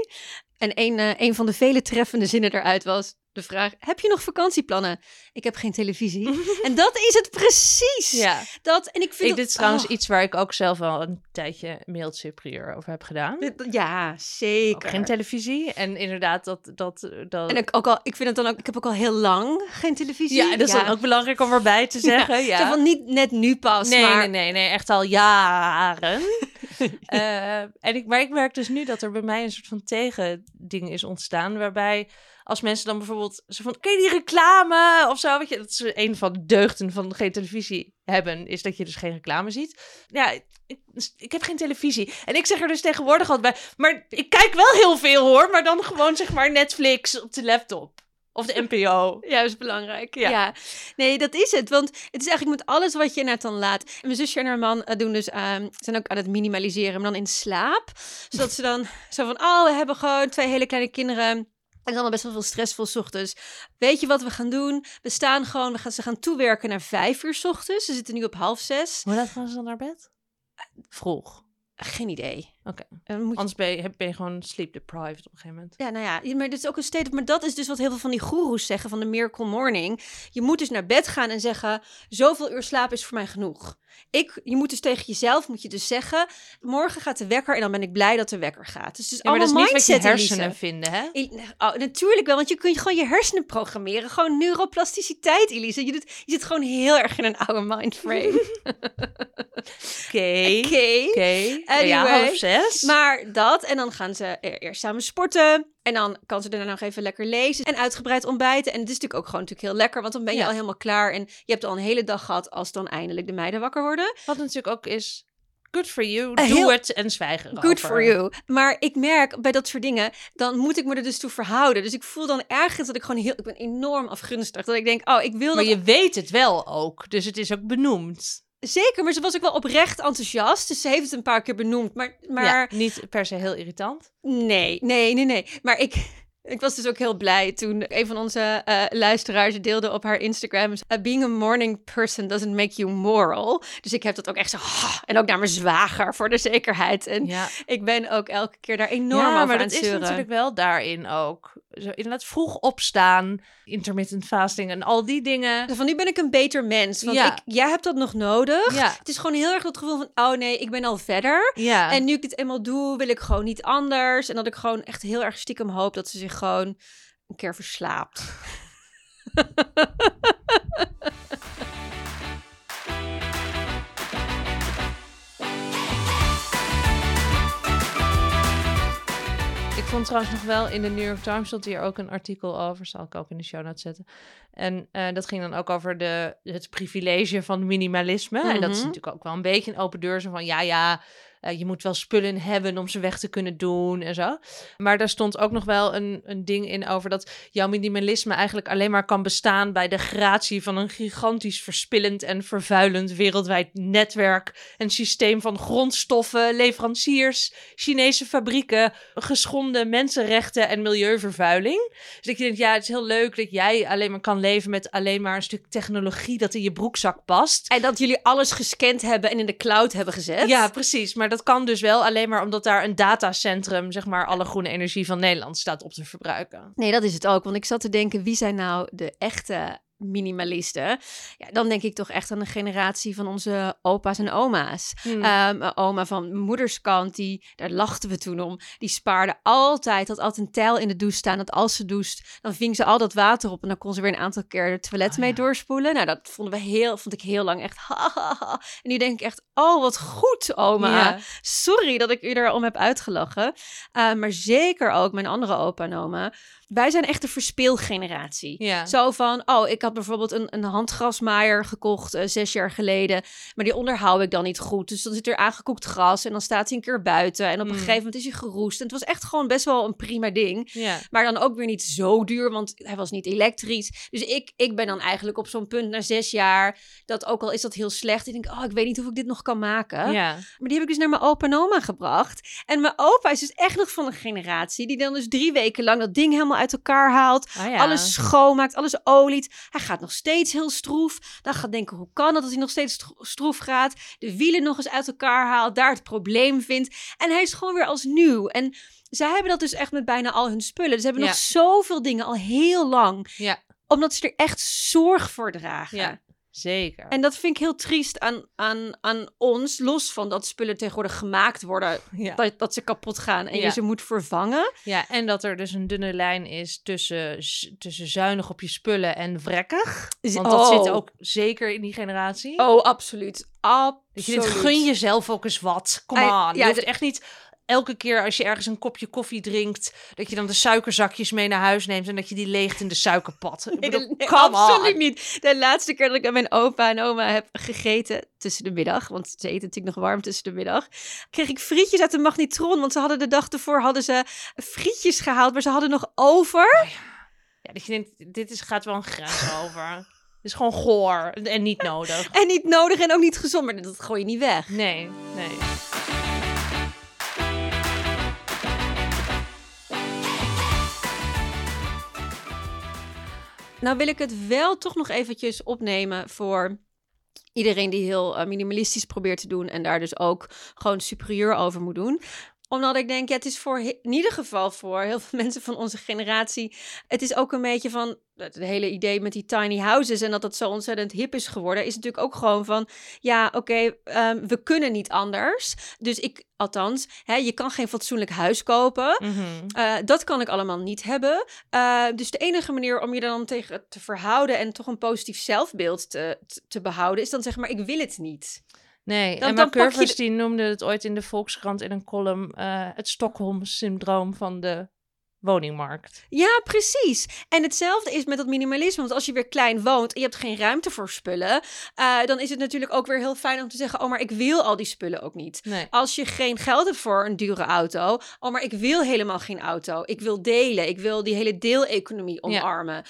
En een, een van de vele treffende zinnen eruit was de vraag... Heb je nog vakantieplannen? Ik heb geen televisie. en dat is het precies. Ja. Dat, en ik vind Ik, dat- dit is trouwens oh, iets waar ik ook zelf wel een tijdje mailed superieur over heb gedaan. Ja, Ook zeker. geen televisie. En inderdaad, dat. dat, dat... En ik, ook al, ik vind het dan ook... Ik heb ook al heel lang geen televisie. ja, dat is dan ook belangrijk om erbij te zeggen. Ja, Zo van niet net nu pas, nee, maar... nee, nee, nee, echt al jaren. Eh, en ik, maar ik merk dus nu dat er bij mij een soort van tegending is ontstaan. Waarbij als mensen dan bijvoorbeeld zo van, ken je die reclame of zo? Weet je, dat is een van de deugden van geen televisie hebben, is dat je dus geen reclame ziet. Ja, ik, ik heb geen televisie. En ik zeg er dus tegenwoordig altijd bij, maar ik kijk wel heel veel hoor, maar dan gewoon zeg maar Netflix op de laptop. Of de NPO. Juist belangrijk. Ja. Ja. Nee, dat is het. Want het is eigenlijk met alles wat je net dan laat. En mijn zusje en haar man eh, doen dus, ehm, zijn ook aan het minimaliseren, maar dan in slaap. Zodat ze dan zo van, oh, we hebben gewoon twee hele kleine kinderen. En het is allemaal best wel veel stressvol 's ochtends. Weet je wat we gaan doen? We staan gewoon, we gaan, ze gaan toewerken naar vijf uur 's ochtends. Ze zitten nu op half zes. Hoe laat gaan ze dan naar bed? Vroeg. Geen idee. Oké. Je Anders ben je, ben je gewoon sleep deprived op een gegeven moment. Ja, nou ja, maar dit is ook een state of... Maar dat is dus wat heel veel van die goeroes zeggen van de Miracle Morning. Je moet dus naar bed gaan en zeggen, zoveel uur slaap is voor mij genoeg. Ik, je moet dus tegen jezelf, moet je dus zeggen, morgen gaat de wekker en dan ben ik blij dat de wekker gaat. Dus Ja, maar dat is niet wat je hersenen Elise. vinden, hè? Oh, natuurlijk wel, want je kunt gewoon je hersenen programmeren. Gewoon neuroplasticiteit, Elise. Je, doet, je zit gewoon heel erg in een oude mindframe. Oké. Oké. Oké. Ja, Anyway, half zes. Maar dat, en dan gaan ze eerst samen sporten. En dan kan ze daarna nog even lekker lezen en uitgebreid ontbijten. En het is natuurlijk ook gewoon natuurlijk heel lekker, want dan ben je Ja. al helemaal klaar. En je hebt al een hele dag gehad als dan eindelijk de meiden wakker worden. Wat natuurlijk ook is, good for you, Eh, doe heel- het en zwijg erover. Good for you. Maar ik merk bij dat soort dingen, dan moet ik me er dus toe verhouden. Dus ik voel dan ergens dat ik gewoon heel, ik ben enorm afgunstig. Dat ik denk, oh, ik wil Maar dat je weet het wel ook, dus het is ook benoemd. Zeker. Maar ze was ook wel oprecht enthousiast. Dus ze heeft het een paar keer benoemd. Maar, maar Ja, niet per se heel irritant. Nee, nee, nee, nee. Maar ik, ik was dus ook heel blij toen een van onze eh, luisteraars deelde op haar Instagram. "Uh, being a morning person doesn't make you moral. Dus ik heb dat ook echt zo. En ook naar mijn zwager voor de zekerheid. En Ja, ik ben ook elke keer daar enorm ja over maar aan dat is natuurlijk wel daarin ook. Zo inderdaad vroeg opstaan, intermittent fasting en al die dingen. Van nu ben ik een beter mens. Want Ja. ik, jij hebt dat nog nodig. Ja, Het is gewoon heel erg dat gevoel van, oh nee, ik ben al verder. ja. En nu ik dit eenmaal doe, wil ik gewoon niet anders. En dat ik gewoon echt heel erg stiekem hoop dat ze zich gewoon een keer verslaapt. vond trouwens nog wel in de New York Times stond hier ook een artikel over. Zal ik ook in de show notes zetten. En eh, dat ging dan ook over de, het privilege van minimalisme. En dat is Mhm. natuurlijk ook wel een beetje een open deur. Zo van ja, ja, eh, je moet wel spullen hebben om ze weg te kunnen doen en zo. Maar daar stond ook nog wel een, een ding in over dat jouw minimalisme eigenlijk alleen maar kan bestaan bij de gratie van een gigantisch verspillend en vervuilend wereldwijd netwerk. Een systeem van grondstoffen, leveranciers, Chinese fabrieken, geschonden mensenrechten en milieuvervuiling. Dus ik denk, ja, het is heel leuk dat jij alleen maar kan leven met alleen maar een stuk technologie dat in je broekzak past. En dat jullie alles gescand hebben en in de cloud hebben gezet. Ja, precies. Maar dat kan dus wel alleen maar omdat daar een datacentrum, zeg maar, alle groene energie van Nederland staat op te verbruiken. Nee, dat is het ook. Want ik zat te denken, wie zijn nou de echte minimalisten? Ja, dan denk ik toch echt aan de generatie van onze opa's en oma's. Hmm. Ehm, oma van mijn moeders kant, die, daar lachten we toen om. Die spaarde altijd, had altijd een tijl in de douche staan. Dat als ze doucht, dan ving ze al dat water op. En dan kon ze weer een aantal keer het toilet Oh, mee ja. doorspoelen. Nou, dat vonden we heel, vond ik heel lang echt. ha, ha, ha. En nu denk ik echt, oh, wat goed, oma. Ja. Sorry dat ik u erom heb uitgelachen. Uh, maar zeker ook mijn andere opa en oma. Wij zijn echt de verspeelgeneratie. Ja. Zo van, oh, ik had bijvoorbeeld een, een handgrasmaaier gekocht uh, zes jaar geleden. Maar die onderhoud ik dan niet goed. Dus dan zit er aangekoekt gras en dan staat hij een keer buiten. En op een Mm. gegeven moment is hij geroest. En het was echt gewoon best wel een prima ding. Ja. Maar dan ook weer niet zo duur, want hij was niet elektrisch. Dus ik, ik ben dan eigenlijk op zo'n punt na zes jaar... dat ook al is dat heel slecht... ik denk, oh, ik weet niet of ik dit nog kan maken. Ja. Maar die heb ik dus naar mijn opa en oma gebracht. En mijn opa is dus echt nog van een generatie... die dan dus drie weken lang dat ding helemaal uit elkaar haalt. Oh, ja. Alles schoonmaakt, alles oliet. Hij gaat nog steeds heel stroef. Dan gaat denken, hoe kan het dat hij nog steeds stro- stroef gaat? De wielen nog eens uit elkaar haalt, daar het probleem vindt. En hij is gewoon weer als nieuw. En zij hebben dat dus echt met bijna al hun spullen. Ze hebben Ja. nog zoveel dingen al heel lang. Ja. Omdat ze er echt zorg voor dragen. Ja. Zeker. En dat vind ik heel triest aan, aan, aan ons. Los van dat spullen tegenwoordig gemaakt worden. ja. Dat, dat ze kapot gaan en Ja. je ze moet vervangen. ja, en dat er dus een dunne lijn is tussen, tussen zuinig op je spullen en vrekkig. Want dat Oh. zit ook zeker in die generatie. Oh, absoluut. Je Absoluut. denkt, gun jezelf ook eens wat. Kom aan. ja, je hoeft echt niet elke keer als je ergens een kopje koffie drinkt... dat je dan de suikerzakjes mee naar huis neemt... en dat je die leegt in de Nee, bedoel, nee, come absoluut on. niet. De laatste keer dat ik aan mijn opa en oma heb gegeten tussen de middag, want ze eten natuurlijk nog warm tussen de middag, kreeg ik frietjes uit de magnetron, want ze hadden de dag ervoor hadden ze frietjes gehaald, maar ze hadden nog over. Ja, dat je denkt, dit is, gaat wel een grens over. Het is gewoon goor en niet nodig. En niet nodig en ook niet gezond, maar dat gooi je niet weg. Nee, nee. Nou wil ik het wel toch nog eventjes opnemen voor iedereen die heel eh, minimalistisch probeert te doen en daar dus ook gewoon superieur over moet doen omdat ik denk, ja, het is voor in ieder geval voor heel veel mensen van onze generatie. Het is ook een beetje van het hele idee met die tiny houses en dat dat zo ontzettend hip is geworden. Is natuurlijk ook gewoon van, ja, oké, ehm, we kunnen niet anders. Dus ik, althans, hè, je kan geen fatsoenlijk huis kopen. Mhm. Uh, dat kan ik allemaal niet hebben. Uh, dus de enige manier om je dan tegen te verhouden en toch een positief zelfbeeld te, te, te behouden, is dan zeg maar, ik wil het niet. Nee, Dan- en dan Emma Curvers de- die noemde het ooit in de Volkskrant in een column... eh, het Stockholm-syndroom van de woningmarkt. Ja, precies. En hetzelfde is met dat minimalisme. Want als je weer klein woont en je hebt geen ruimte voor spullen, uh, dan is het natuurlijk ook weer heel fijn om te zeggen: Oh, maar ik wil al die spullen ook niet. Nee. Als je geen geld hebt voor een dure auto, oh, maar ik wil helemaal geen auto. Ik wil delen. Ik wil die hele deeleconomie omarmen.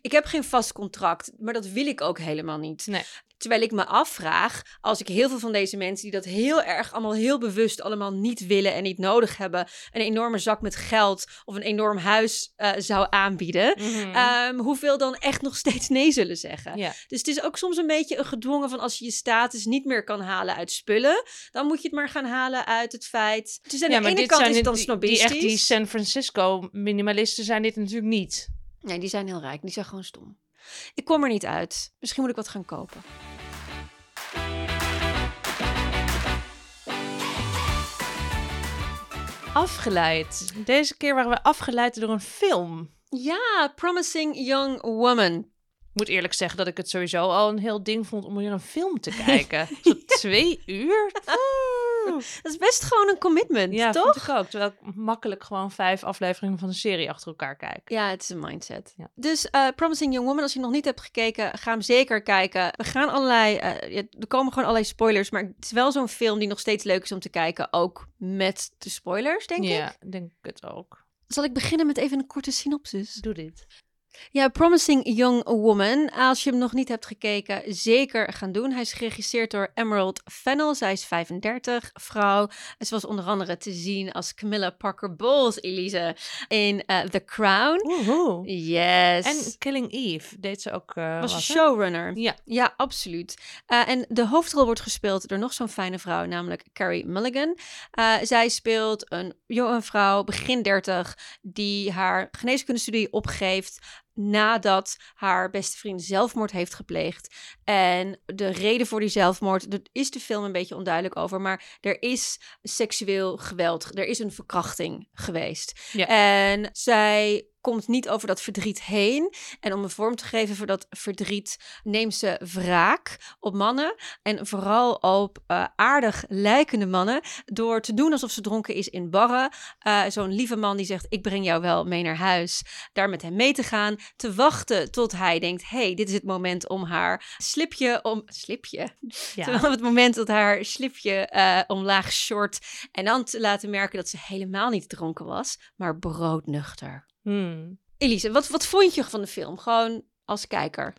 Ik heb geen vast contract, maar dat wil ik ook helemaal niet. Nee. Terwijl ik me afvraag, als ik heel veel van deze mensen die dat heel erg allemaal heel bewust allemaal niet willen en niet nodig hebben, een enorme zak met geld of een enorm huis eh, zou aanbieden, Mhm. ehm, hoeveel dan echt nog steeds nee zullen zeggen. ja. Dus het is ook soms een beetje een gedwongen van als je je status niet meer kan halen uit spullen, dan moet je het maar gaan halen uit het feit. Dus aan ja, de maar ene dit kant zijn is het dan die, die snobistisch. echt die San Francisco minimalisten zijn dit natuurlijk niet. Nee, die zijn heel rijk. Die zijn gewoon stom. Ik kom er niet uit. Misschien moet ik wat gaan kopen. Afgeleid. Deze keer waren we afgeleid door een film. Ja, Promising Young Woman. Ik moet eerlijk zeggen dat ik het sowieso al een heel ding vond om weer een film te kijken. Zo twee uur? Dat is best gewoon een commitment, Ja, toch? vind ik ook. Terwijl ik makkelijk gewoon vijf afleveringen van een serie achter elkaar kijk. Ja, het is een mindset. Ja. Dus eh, Promising Young Woman, als je nog niet hebt gekeken, ga hem zeker kijken. We gaan allerlei, ja, er komen gewoon allerlei spoilers, maar het is wel zo'n film die nog steeds leuk is om te kijken, ook met de spoilers, denk ik. ja, denk ik het ook. Zal ik beginnen met even een korte synopsis? Doe dit. Ja, Promising Young Woman. Als je hem nog niet hebt gekeken, zeker gaan doen. Hij is geregisseerd door Emerald Fennell. Zij is 35, vrouw. Ze was onder andere te zien als Camilla Parker Bowles, Elise, in eh, The Crown. Woehoe. Yes. En Killing Eve deed ze ook. eh, was showrunner. Ja. Ja, absoluut. Eh, en de hoofdrol wordt gespeeld door nog zo'n fijne vrouw, namelijk Carrie Mulligan. Zij speelt een jonge vrouw, begin 30, die haar geneeskundestudie opgeeft nadat haar beste vriend zelfmoord heeft gepleegd. En de reden voor die zelfmoord, daar is de film een beetje onduidelijk over, maar er is seksueel geweld, er is een verkrachting geweest. Ja. En zij komt niet over dat verdriet heen. En om een vorm te geven voor dat verdriet, neemt ze wraak op mannen. En vooral op eh, aardig lijkende mannen. Door te doen alsof ze dronken is in barren. Eh, Zo'n lieve man die zegt: Ik breng jou wel mee naar huis. Daar met hem mee te gaan. Te wachten tot hij denkt: hey, dit is het moment om haar slipje om. Slipje? Ja. Terwijl het moment dat haar slipje eh, omlaag short. En dan te laten merken dat ze helemaal niet dronken was, maar broodnuchter. Hmm. Elise, wat, wat vond je van de film? Gewoon als kijker.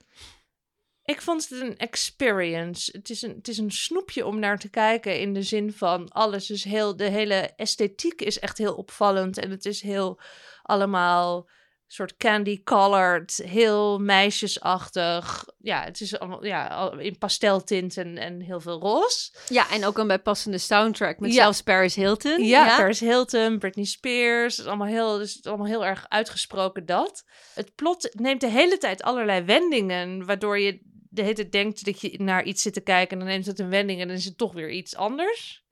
Ik vond het een experience. Het is een, het is een snoepje om naar te kijken in de zin van alles is heel, de hele esthetiek is echt heel opvallend en het is heel allemaal soort candy colored, heel meisjesachtig. Ja, het is allemaal ja, in pasteltinten en heel veel roze. Ja, en ook een bijpassende soundtrack met Ja. zelfs Paris Hilton. Ja, Paris Hilton, Britney Spears. Het is allemaal heel, dus het is allemaal heel erg uitgesproken dat. Het plot neemt de hele tijd allerlei wendingen, waardoor je de hele tijd denkt dat je naar iets zit te kijken en dan neemt het een wending en dan is het toch weer iets anders.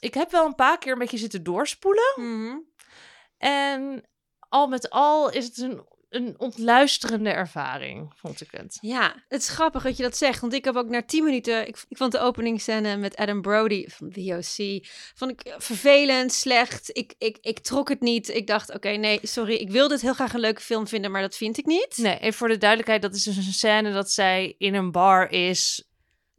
Ik heb wel een paar keer een beetje zitten doorspoelen. Mhm. En al met al is het een, een ontluisterende ervaring, vond ik het. Ja, het is grappig dat je dat zegt. Want ik heb ook na 10 minuten. Ik, ik vond de openingsscène met Adam Brody van The OC. Vond ik vervelend, slecht. Ik, ik, ik trok het niet. Ik dacht, oké, nee, sorry. Ik wilde het heel graag een leuke film vinden, maar dat vind ik niet. Nee, even voor de duidelijkheid, dat is dus een scène dat zij in een bar is,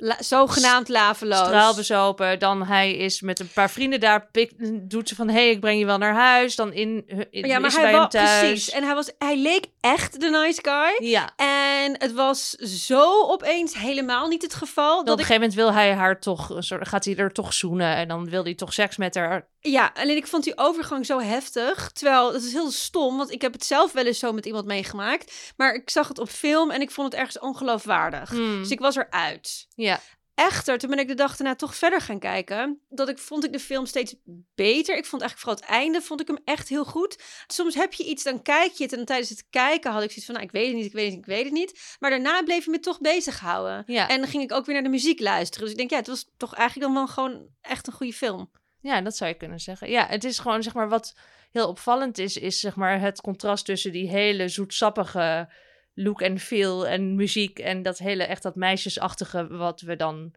La- zogenaamd laveloos. straalbezopen. Dan hij is met een paar vrienden daar. Pik, doet ze van, hé, hey, ik breng je wel naar huis. Dan in, in Ja, maar is hij bij hem was thuis. precies. En hij, was, hij leek echt de nice guy. Ja, En het was zo opeens helemaal niet het geval. dan op Dat een ik, gegeven moment wil hij haar toch, een soort, gaat hij er toch zoenen. En dan wil hij toch seks met haar. Ja, alleen ik vond die overgang zo heftig. Terwijl, het is heel stom, want ik heb het zelf wel eens zo met iemand meegemaakt. Maar ik zag het op film en ik vond het ergens ongeloofwaardig. Hmm, Dus ik was eruit. Ja, Echter, toen ben ik de dag daarna toch verder gaan kijken. Dat ik vond ik de film steeds beter. Ik vond eigenlijk vooral het einde vond ik hem echt heel goed. Soms heb je iets, dan kijk je het. En tijdens het kijken had ik zoiets van, nou, ik weet het niet, ik weet het niet, ik weet het niet. Maar daarna bleef je me toch bezighouden. ja. En dan ging ik ook weer naar de muziek luisteren. Dus ik denk, ja, het was toch eigenlijk dan wel gewoon echt een goede film. Ja, dat zou je kunnen zeggen. Ja, het is gewoon, zeg maar, wat heel opvallend is, is zeg maar het contrast tussen die hele zoetsappige look en feel en muziek en dat hele, echt dat meisjesachtige wat we dan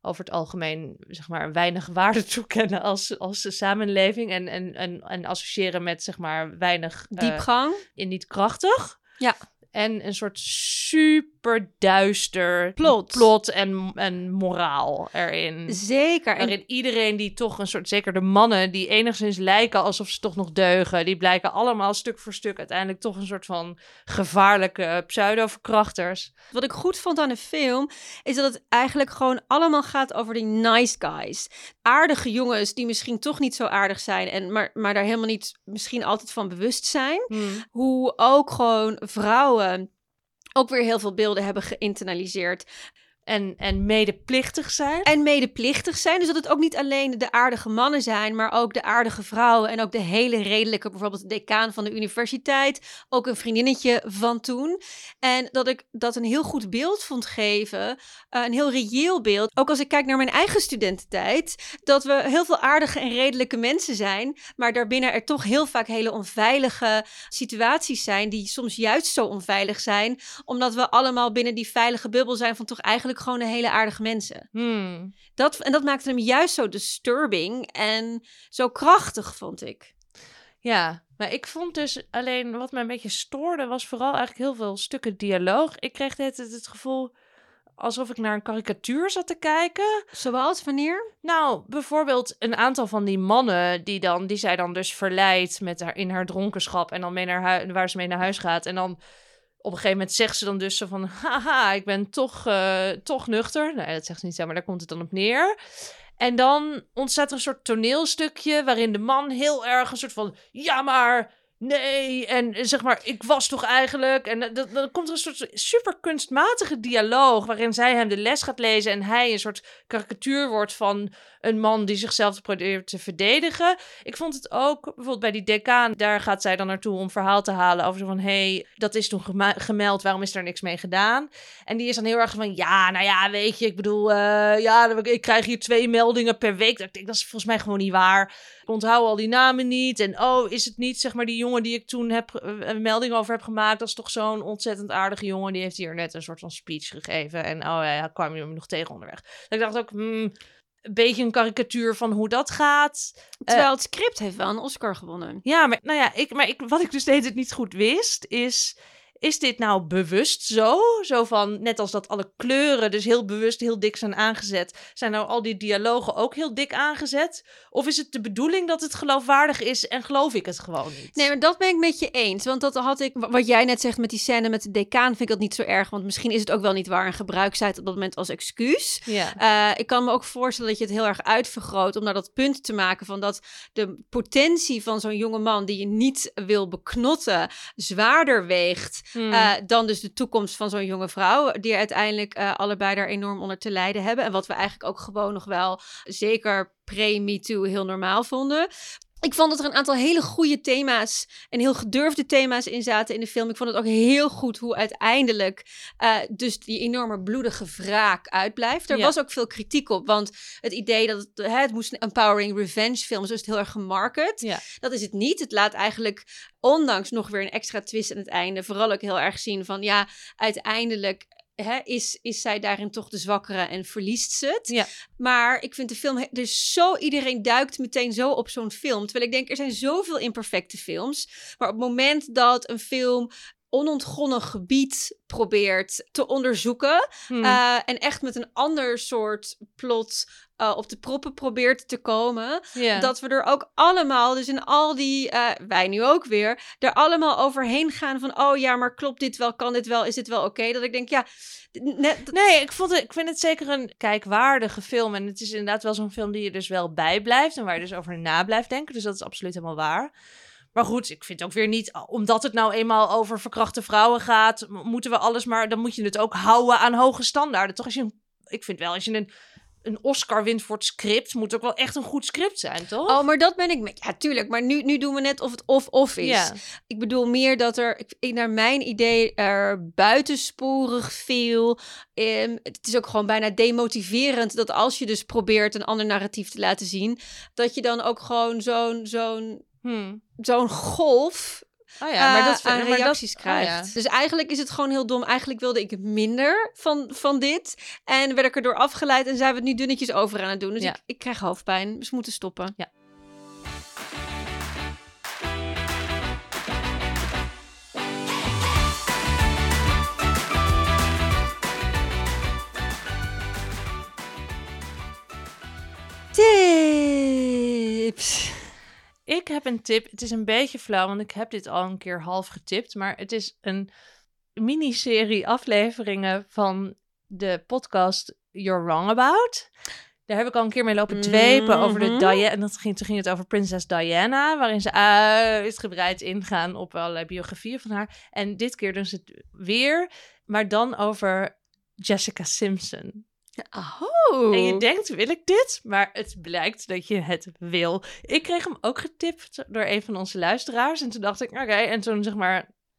over het algemeen, zeg maar, weinig waarde toekennen als, als samenleving en, en, en, en associëren met, zeg maar, weinig... eh, Diepgang. in niet krachtig. Ja. En een soort super super duister Plot. plot en, en moraal erin. Zeker. En Waarin iedereen die toch een soort, zeker de mannen die enigszins lijken alsof ze toch nog deugen, die blijken allemaal stuk voor stuk uiteindelijk toch een soort van gevaarlijke pseudo-verkrachters. Wat ik goed vond aan de film, is dat het eigenlijk gewoon allemaal gaat over die nice guys. Aardige jongens die misschien toch niet zo aardig zijn, en maar, maar daar helemaal niet misschien altijd van bewust zijn. Hoe ook gewoon vrouwen ook weer heel veel beelden hebben geïnternaliseerd. En, en medeplichtig zijn. En medeplichtig zijn. Dus dat het ook niet alleen de aardige mannen zijn, maar ook de aardige vrouwen. En ook de hele redelijke, bijvoorbeeld de decaan van de universiteit. Ook een vriendinnetje van toen. En dat ik dat een heel goed beeld vond geven. eh, een heel reëel beeld. Ook als ik kijk naar mijn eigen studententijd. Dat we heel veel aardige en redelijke mensen zijn. Maar daarbinnen er toch heel vaak hele onveilige situaties zijn. Die soms juist zo onveilig zijn. Omdat we allemaal binnen die veilige bubbel zijn van toch eigenlijk gewoon een hele aardige mensen. Hmm. Dat, en dat maakte hem juist zo disturbing en zo krachtig, vond ik. Ja, maar ik vond dus alleen wat me een beetje stoorde, was vooral eigenlijk heel veel stukken dialoog. Ik kreeg het, het gevoel alsof ik naar een karikatuur zat te kijken. Zoals wanneer? Nou, bijvoorbeeld een aantal van die mannen die, dan, die zij dan dus verleidt met haar, in haar dronkenschap en dan mee naar huis, waar ze mee naar huis gaat. En dan op een gegeven moment zegt ze dan dus van, haha, ik ben toch, eh, toch nuchter. Nou, dat zegt ze niet zo, maar daar komt het dan op neer. En dan ontstaat er een soort toneelstukje waarin de man heel erg een soort van, ja maar, nee, en eh, zeg maar, ik was toch eigenlijk. En eh, dan, dan komt er een soort super kunstmatige dialoog waarin zij hem de les gaat lezen en hij een soort karikatuur wordt van een man die zichzelf probeert te verdedigen. Ik vond het ook, bijvoorbeeld bij die decaan, daar gaat zij dan naartoe om verhaal te halen over zo van, hé, hey, dat is toen gemeld, waarom is er niks mee gedaan? En die is dan heel erg van, ja, nou ja, weet je, ik bedoel, eh, ja, ik krijg hier twee meldingen per week. Dat ik dat is volgens mij gewoon niet waar. Ik onthoud al die namen niet. En oh, is het niet, zeg maar, die jongen die ik toen heb, eh, een melding over heb gemaakt, dat is toch zo'n ontzettend aardige jongen, die heeft hier net een soort van speech gegeven. En oh ja, kwam je me nog tegen onderweg. Dat ik dacht ook, hmm, een beetje een karikatuur van hoe dat gaat. Terwijl het script heeft wel een Oscar gewonnen. Ja, maar, nou ja, ik, maar ik, wat ik dus steeds het niet goed wist, is... Is dit nou bewust zo? Zo van, net als dat alle kleuren dus heel bewust heel dik zijn aangezet. Zijn nou al die dialogen ook heel dik aangezet? Of is het de bedoeling dat het geloofwaardig is en geloof ik het gewoon niet? Nee, maar dat ben ik met je eens. Want dat had ik, wat jij net zegt met die scène met de decaan, vind ik dat niet zo erg. Want misschien is het ook wel niet waar en gebruik zij het op dat moment als excuus. Ja. Uh, ik kan me ook voorstellen dat je het heel erg uitvergroot om naar dat punt te maken van dat de potentie van zo'n jonge man die je niet wil beknotten zwaarder weegt Hmm. uh, dan dus de toekomst van zo'n jonge vrouw, die uiteindelijk uh, allebei daar enorm onder te lijden hebben. En wat we eigenlijk ook gewoon nog wel, zeker pre-MeToo, heel normaal vonden. Ik vond dat er een aantal hele goede thema's en heel gedurfde thema's in zaten in de film. Ik vond het ook heel goed hoe uiteindelijk uh, dus die enorme bloedige wraak uitblijft. Er Ja. was ook veel kritiek op, want het idee dat het, hè, het moest een empowering revenge film, zo is het heel erg gemarket. Ja. Dat is het niet. Het laat eigenlijk, ondanks nog weer een extra twist aan het einde, vooral ook heel erg zien van ja, uiteindelijk hè, is, is zij daarin toch de zwakkere en verliest ze het. Ja. Maar ik vind de film, dus zo iedereen duikt meteen zo op zo'n film. Terwijl ik denk, er zijn zoveel imperfecte films. Maar op het moment dat een film onontgonnen gebied probeert te onderzoeken. Hmm. uh, en echt met een ander soort plot uh, op de proppen probeert te komen. Dat we er ook allemaal, dus in al die, uh, wij nu ook weer, er allemaal overheen gaan van, oh ja, maar klopt dit wel, kan dit wel, is dit wel oké? Okay? Dat ik denk, ja, net, Nee, ik, vond het, ik vind het zeker een kijkwaardige film. En het is inderdaad wel zo'n film die je dus wel bijblijft en waar je dus over na blijft denken. Dus dat is absoluut helemaal waar. Maar goed, ik vind ook weer niet, omdat het nou eenmaal over verkrachte vrouwen gaat, moeten we alles maar, dan moet je het ook houden aan hoge standaarden. Toch als je, ik vind wel, als je een, een Oscar wint voor het script, moet ook wel echt een goed script zijn, toch? Oh, maar dat ben ik met, ja, tuurlijk. Maar nu, nu doen we net of het of-of is. Ja. Ik bedoel meer dat er, ik, naar mijn idee, er buitensporig veel. Um, het is ook gewoon bijna demotiverend dat als je dus probeert een ander narratief te laten zien, dat je dan ook gewoon zo'n, zo'n, Hmm. zo'n golf Oh ja, maar dat, uh, aan reacties dat, krijgt. Oh ja. Dus eigenlijk is het gewoon heel dom. Eigenlijk wilde ik minder van, van dit. En werd ik erdoor afgeleid en zijn we het nu dunnetjes over aan het doen. Dus Ja. ik, ik krijg hoofdpijn. Dus we moeten stoppen. Ja. Ik heb een tip. Het is een beetje flauw, want ik heb dit al een keer half getipt. Maar het is een miniserie afleveringen van de podcast You're Wrong About. Daar heb ik al een keer mee lopen dwepen over de Mhm. Diana. En dat ging, toen ging het over prinses Diana, waarin ze uitgebreid ingaan op allerlei biografieën van haar. En dit keer doen ze het weer, maar dan over Jessica Simpson. Oh. En je denkt, wil ik dit? Maar het blijkt dat je het wil. Ik kreeg hem ook getipt door een van onze luisteraars. En toen dacht ik, oké. En toen zeg maar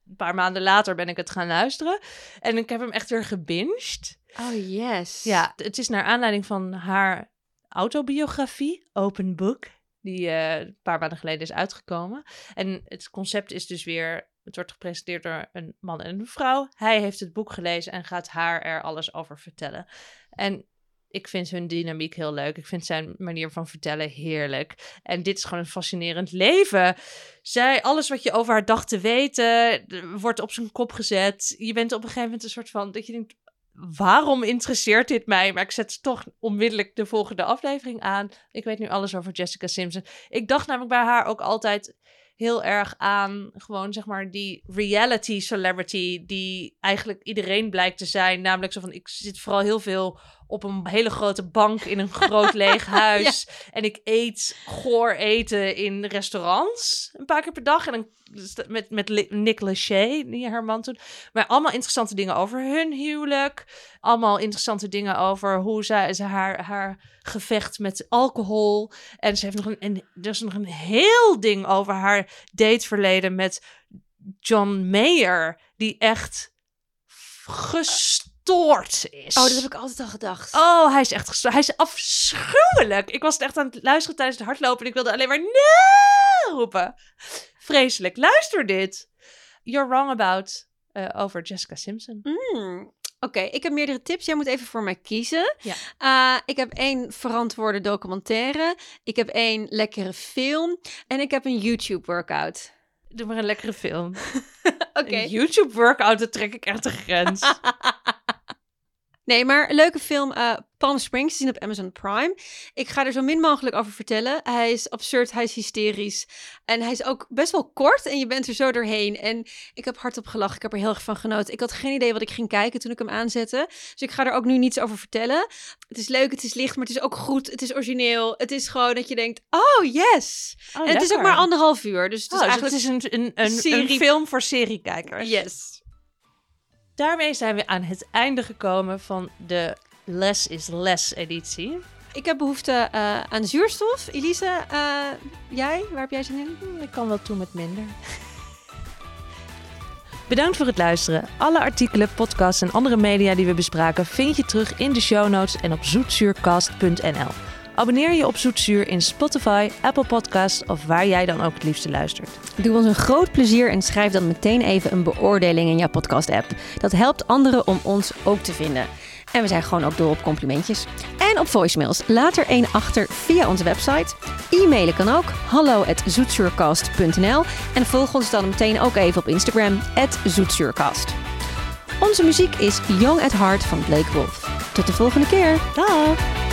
een paar maanden later ben ik het gaan luisteren. En ik heb hem echt weer gebinged. Oh, yes. Ja, het is naar aanleiding van haar autobiografie, Open Book. Die eh, een paar maanden geleden is uitgekomen. En het concept is dus weer... Het wordt gepresenteerd door een man en een vrouw. Hij heeft het boek gelezen en gaat haar er alles over vertellen. En ik vind hun dynamiek heel leuk. Ik vind zijn manier van vertellen heerlijk. En dit is gewoon een fascinerend leven. Zij, alles wat je over haar dacht te weten, wordt op zijn kop gezet. Je bent op een gegeven moment een soort van, dat je denkt, waarom interesseert dit mij? Maar ik zet toch onmiddellijk de volgende aflevering aan. Ik weet nu alles over Jessica Simpson. Ik dacht namelijk bij haar ook altijd heel erg aan gewoon zeg maar die reality celebrity die eigenlijk iedereen blijkt te zijn. Namelijk zo van ik zit vooral heel veel op een hele grote bank in een groot leeg huis. En ik eet goor eten in restaurants een paar keer per dag. En dan met, met Nick Lachey, die haar man toen. Maar allemaal interessante dingen over hun huwelijk. Allemaal interessante dingen over hoe zij, ze haar, haar gevecht met alcohol. En ze heeft nog een, en er is nog een heel ding over haar dateverleden met John Mayer. Die echt gestoord is. Oh, dat heb ik altijd al gedacht. Oh, hij is echt gestoord. Hij is afschuwelijk. Ik was het echt aan het luisteren tijdens het hardlopen en ik wilde alleen maar nee roepen. Vreselijk. Luister dit. You're wrong about eh, over Jessica Simpson. Hmm. Oké, ik heb meerdere tips. Jij moet even voor mij kiezen. Ja. Eh, ik heb één verantwoorde documentaire. Ik heb één lekkere film. En ik heb een YouTube-workout. Doe maar een lekkere film. Oké. Een YouTube workout, dat trek ik echt de grens. Nee, maar een leuke film. eh, Palm Springs, te zien op Amazon Prime. Ik ga er zo min mogelijk over vertellen. Hij is absurd, hij is hysterisch. En hij is ook best wel kort en je bent er zo doorheen. En ik heb hardop gelachen, ik heb er heel erg van genoten. Ik had geen idee wat ik ging kijken toen ik hem aanzette. Dus ik ga er ook nu niets over vertellen. Het is leuk, het is licht, maar het is ook goed. Het is origineel. Het is gewoon dat je denkt, oh yes. Oh, en het is ook maar anderhalf uur. Dus het is Oh, dus eigenlijk... het is een, een, een, serie- een film voor seriekijkers. Yes. Daarmee zijn we aan het einde gekomen van de Less is Less editie. Ik heb behoefte eh, aan zuurstof. Elise, eh, jij? Waar heb jij zin in? Ik kan wel toe met minder. Bedankt voor het luisteren. Alle artikelen, podcasts en andere media die we bespraken vind je terug in de show notes en op zoetzuurcast.nl. Abonneer je op Zoetzuur in Spotify, Apple Podcasts of waar jij dan ook het liefste luistert. Doe ons een groot plezier en schrijf dan meteen even een beoordeling in jouw podcast-app. Dat helpt anderen om ons ook te vinden. En we zijn gewoon ook dol op complimentjes. En op voicemails. Laat er één achter via onze website. E-mailen kan ook. hallo at zoetzuurcast.nl En volg ons dan meteen ook even op Instagram, at zoetzuurcast. Onze muziek is Young at Heart van Blake Wolf. Tot de volgende keer. Dag!